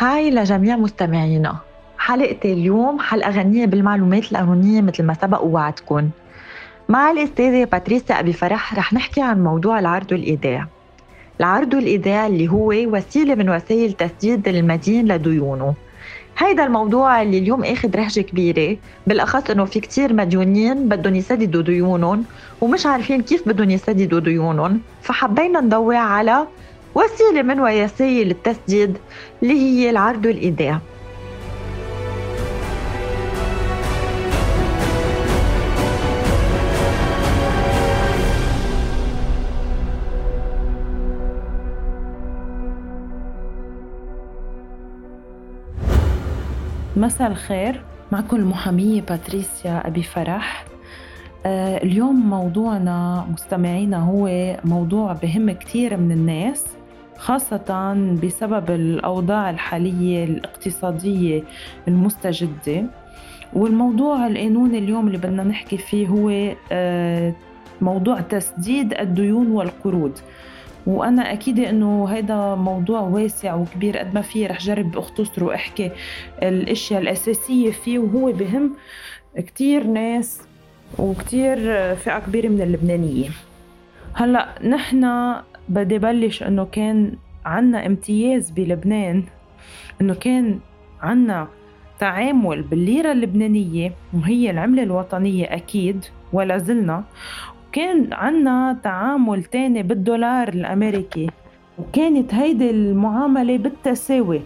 هاي لجميع مستمعينا. حلقتي اليوم حلقة غنية بالمعلومات القانونية مثل ما سبق ووعدكم. مع الأستاذة باتريسيا أبي فرح رح نحكي عن موضوع العرض والإيداع. العرض والإيداع اللي هو وسيلة من وسائل تسديد المدين لديونه. هيدا الموضوع اللي اليوم أخذ رهجة كبيرة. بالأخص إنه في كتير مديونين بدهم يسددوا ديونهم ومش عارفين كيف بدهم يسددوا ديونهم. فحبينا نضوي على وسيلة من وسائل التسديد اللي هي العرض والإيداع. مساء الخير. معكم المحامية باتريسيا أبي فرح. آه اليوم موضوعنا مستمعينا هو موضوع بهم كتير من الناس. خاصة بسبب الأوضاع الحالية الاقتصادية المستجدة. والموضوع القانوني اليوم اللي بدنا نحكي فيه هو آه موضوع تسديد الديون والقروض. وأنا أكيد إنه هيدا موضوع واسع وكبير قد ما في رح جرب اختصر واحكي الأشياء الأساسية فيه. وهو بهم كتير ناس وكتير فئة كبيرة من اللبنانيين هلأ نحن بدي بلش إنه كان عنا امتياز بلبنان إنه كان عنا تعامل بالليرة اللبنانية وهي العملة الوطنية أكيد ولا زلنا. كان عنا تعامل تاني بالدولار الأمريكي وكانت هيدي المعاملة بالتساوي.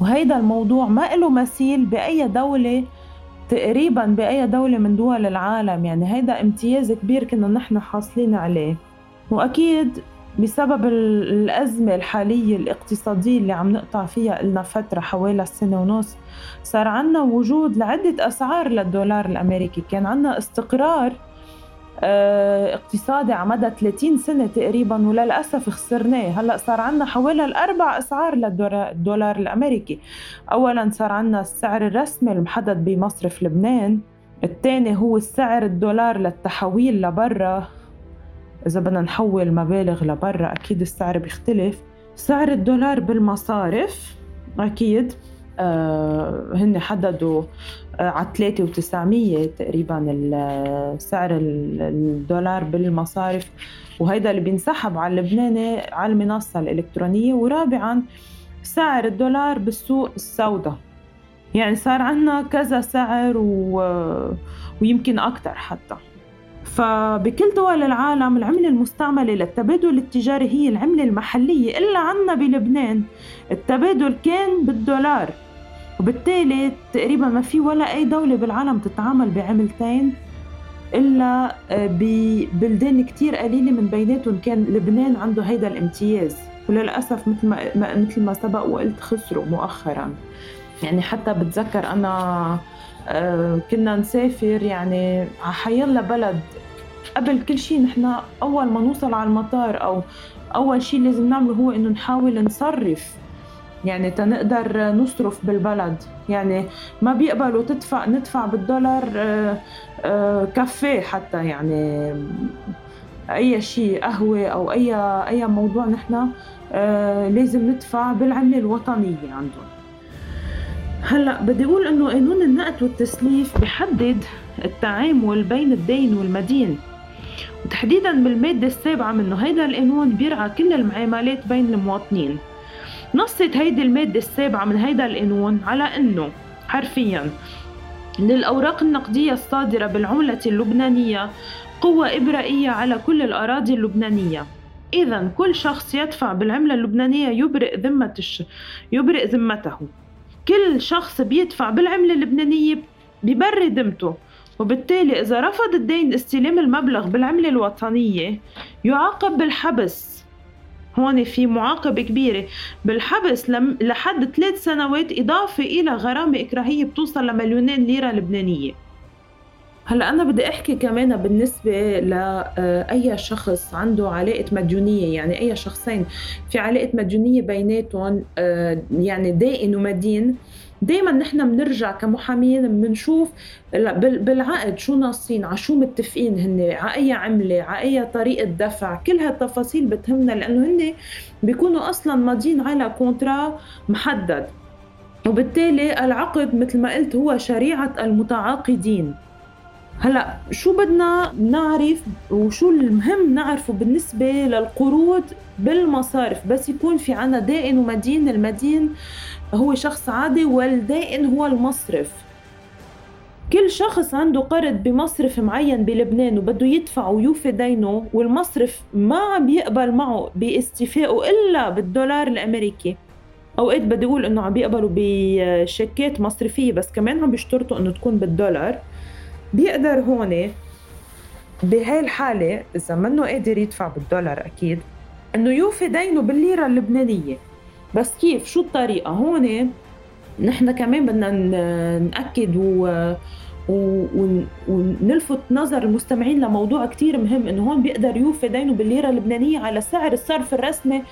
وهيدا الموضوع ما له مثيل بأي دولة تقريبا بأي دولة من دول العالم. يعني هيدا امتياز كبير كنا نحن حاصلين عليه. وأكيد بسبب الأزمة الحالية الاقتصادية اللي عم نقطع فيها لنا فترة حوالي سنة ونص صار عنا وجود لعدة أسعار للدولار الأمريكي. كان عنا استقرار آه، اقتصادي على مدى 30 سنة تقريبا وللأسف خسرناه. هلأ صار عنا حوالي الأربع أسعار للدولار الأمريكي. أولا صار عنا السعر الرسمي المحدد بمصرف لبنان الثاني هو السعر الدولار للتحويل لبرا. إذا بدنا نحول مبالغ لبرا أكيد السعر بيختلف. سعر الدولار بالمصارف أكيد آه هن حددوا آه على 3 و900 تقريبا سعر الدولار بالمصارف. وهيدا اللي بينسحب على اللبناني على المنصة الإلكترونية. ورابعا سعر الدولار بالسوق السوداء. يعني صار عنا كذا سعر و... ويمكن أكثر حتى. فبكل دول العالم العملة المستعملة للتبادل التجاري هي العملة المحلية إلا عنا بلبنان. التبادل كان بالدولار. وبالتالي تقريبا ما في ولا أي دولة بالعالم تتعامل بعملتين إلا آه، ببلدان كتير قليلة من بيناتهم كان لبنان عنده هيدا الامتياز. وللأسف مثل ما مثل ما سبق وقلت خسروا مؤخرا. يعني حتى بتذكر أنا آه، كنا نسافر يعني على حيلا بلد. قبل كل شيء نحن أول ما نوصل على المطار أو أول شيء لازم نعمله هو إنه نحاول نصرف يعني تنقدر نصرف بالبلد. يعني ما بيقبلوا تدفع ندفع بالدولار آه، آه، كافيه حتى يعني أي شيء قهوة أو أي أي موضوع نحن لازم ندفع بالعملة الوطنية عندهم. هلا بدي أقول إنه قانون النقد والتسليف بحدد التعامل بين الدين والمدين. وتحديدا بالمادة السابعة منه هيدا القانون بيرعى كل المعاملات بين المواطنين. نصت هيدي المادة السابعة من هيدا القانون على أنه حرفيا للأوراق النقدية الصادرة بالعملة اللبنانية قوة إبرائية على كل الأراضي اللبنانية. إذا كل شخص يدفع بالعملة اللبنانية يبرئ ذمة الش... يبرئ ذمته. كل شخص بيدفع بالعملة اللبنانية ببري ذمته وبالتالي إذا رفض الدين استلام المبلغ بالعملة الوطنية يعاقب بالحبس. هون في معاقبة كبيرة. بالحبس لحد ثلاث سنوات إضافة إلى غرامة إكراهية بتوصل لمليونين ليرة لبنانية. هلا أنا بدي أحكي كمان بالنسبة لاي شخص عنده علاقة مديونية يعني أي شخصين في علاقة مديونية بيناتهم آه، يعني دائن ومدين دائما نحن بنرجع كمحامين بنشوف بالعقد شو ناصين على شو متفقين هن على أي عملة على أي طريقة دفع كل هالتفاصيل بتهمنا لأنه هن بيكونوا أصلا ماضيين على contrat محدد. وبالتالي العقد مثل ما قلت هو شريعة المتعاقدين. هلا شو بدنا نعرف وشو المهم نعرفه بالنسبة للقروض بالمصارف؟ بس يكون في عنا دائن ومدين المدين هو شخص عادي والدائن هو المصرف. كل شخص عنده قرض بمصرف معين بلبنان وبده يدفع ويوفي دينه والمصرف ما عم بيقبل معه باستيفائه إلا بالدولار الأمريكي. أوقات بدي أقول إنه عم بيقبلوا بشيكات مصرفية بس كمان عم بيشترطوا إنه تكون بالدولار. بيقدر هون بهاي الحالة إذا منه قادر يدفع بالدولار أكيد إنه يوفي دينه بالليرة اللبنانية. بس كيف؟ شو الطريقة؟ هون نحن كمان بدنا نأكد و ونلفت نظر المستمعين لموضوع كتير مهم إنه هون بيقدر يوفي دينه بالليرة اللبنانية على سعر الصرف الرسمي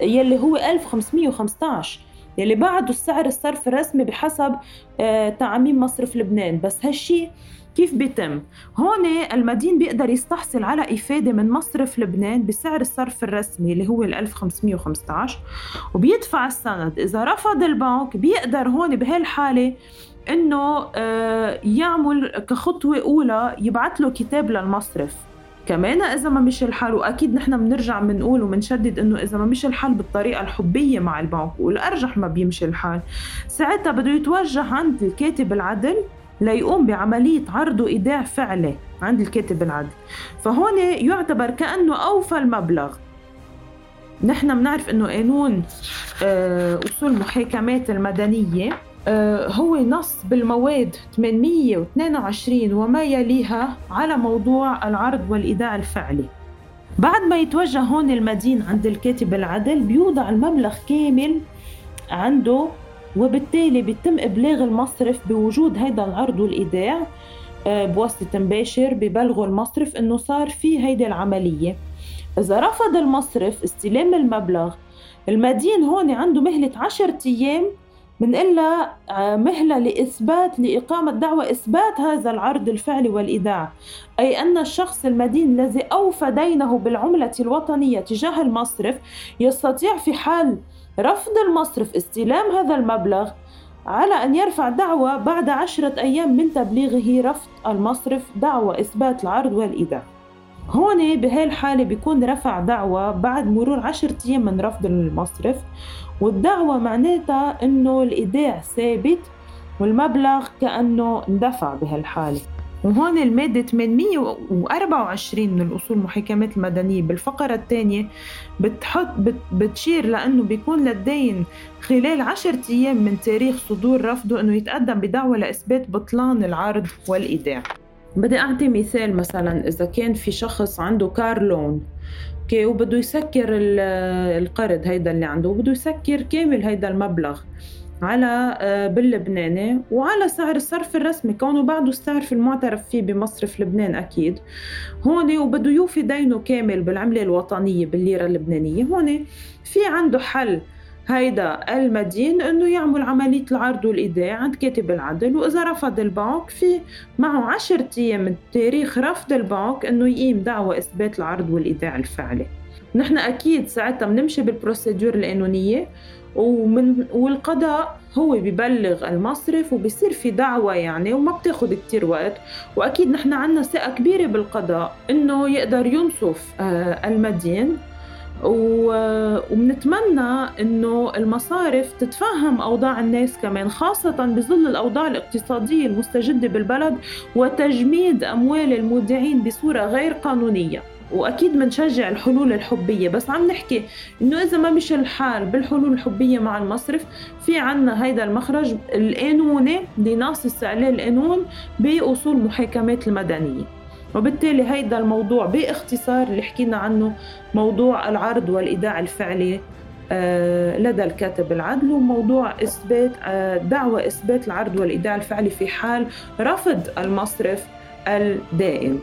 يلي هو 1515 يلي بعده السعر الصرف الرسمي بحسب آه، تعميم مصرف لبنان. بس هالشي كيف بيتم؟ هون المدين بيقدر يستحصل على إفادة من مصرف لبنان بسعر الصرف الرسمي اللي هو ال 1515 وبيدفع السند، إذا رفض البنك بيقدر هون بهالحالة إنه آه، يعمل كخطوة أولى يبعث له كتاب للمصرف. كمان إذا ما مشي الحال وأكيد نحن بنرجع بنقول وبنشدد إنه إذا ما مشي الحال بالطريقة الحبية مع البنك والأرجح ما بيمشي الحال. ساعتها بده يتوجه عند الكاتب العدل ليقوم بعملية عرض وإيداع فعلي عند الكاتب العدل فهون يعتبر كأنه أوفى المبلغ. نحن بنعرف إنه قانون آه، أصول المحاكمات المدنية آه، هو نص بالمواد 822 وما يليها على موضوع العرض والإيداع الفعلي. بعد ما يتوجه هون المدين عند الكاتب العدل بيوضع المبلغ كامل عنده وبالتالي بيتم إبلاغ المصرف بوجود هيدا العرض والإيداع آه، بواسطة مباشر ببلغوا المصرف إنه صار في هيدي العملية. إذا رفض المصرف استلام المبلغ المدين هون عنده مهلة عشرة أيام من إلا آه، مهلة لإثبات لإقامة دعوة إثبات هذا العرض الفعلي والإيداع. أي أن الشخص المدين الذي أوفى دينه بالعملة الوطنية تجاه المصرف يستطيع في حال رفض المصرف استلام هذا المبلغ على أن يرفع دعوى بعد عشرة أيام من تبليغه رفض المصرف دعوى إثبات العرض والإيداع. هون بهاي الحالة بيكون رفع دعوى بعد مرور عشرة أيام من رفض المصرف والدعوة معناتها إنه الإيداع ثابت والمبلغ كأنه اندفع بهالحالة. وهون المادة 824 من الأصول المحاكمات المدنية بالفقرة الثانية بتحط بت بتشير لأنه بيكون للدائن خلال عشرة أيام من تاريخ صدور رفضه أنه يتقدم بدعوى لإثبات بطلان العرض والإيداع. بدي أعطي مثال مثلا إذا كان في شخص عنده car loan okay وبده يسكر القرض هيدا اللي عنده وبده يسكر كامل هيدا المبلغ. على آه، باللبناني وعلى سعر الصرف الرسمي. كونه بعده السعر المعترف فيه بمصرف لبنان أكيد. هون وبده يوفي دينه كامل بالعملة الوطنية بالليرة اللبنانية. هون في عنده حل هيدا المدين إنه يعمل عملية العرض والإيداع عند كاتب العدل. وإذا رفض البنك في معه عشرة أيام من تاريخ رفض البنك إنه يقيم دعوى إثبات العرض والإيداع الفعلي نحن أكيد ساعتها بنمشي بالبروسيدور القانونية. ومن والقضاء هو ببلغ المصرف وبصير في دعوة يعني وما بتاخد كتير وقت. وأكيد نحن عنا ثقة كبيرة بالقضاء إنه يقدر ينصف آه، المدين. وبنتمنى إنه المصارف تتفهم أوضاع الناس كمان خاصة بظل الأوضاع الاقتصادية المستجدة بالبلد وتجميد أموال المودعين بصورة غير قانونية. وأكيد بنشجع الحلول الحبية بس عم نحكي إنه إذا ما مشي الحال بالحلول الحبية مع المصرف في عنا هيدا المخرج القانوني لناصص عليه القانون بأصول محاكمات المدنية. وبالتالي هيدا الموضوع باختصار اللي حكينا عنه موضوع العرض والإيداع الفعلي آه، لدى الكاتب العدل وموضوع إثبات آه، دعوة إثبات العرض والإيداع الفعلي في حال رفض المصرف الدائم.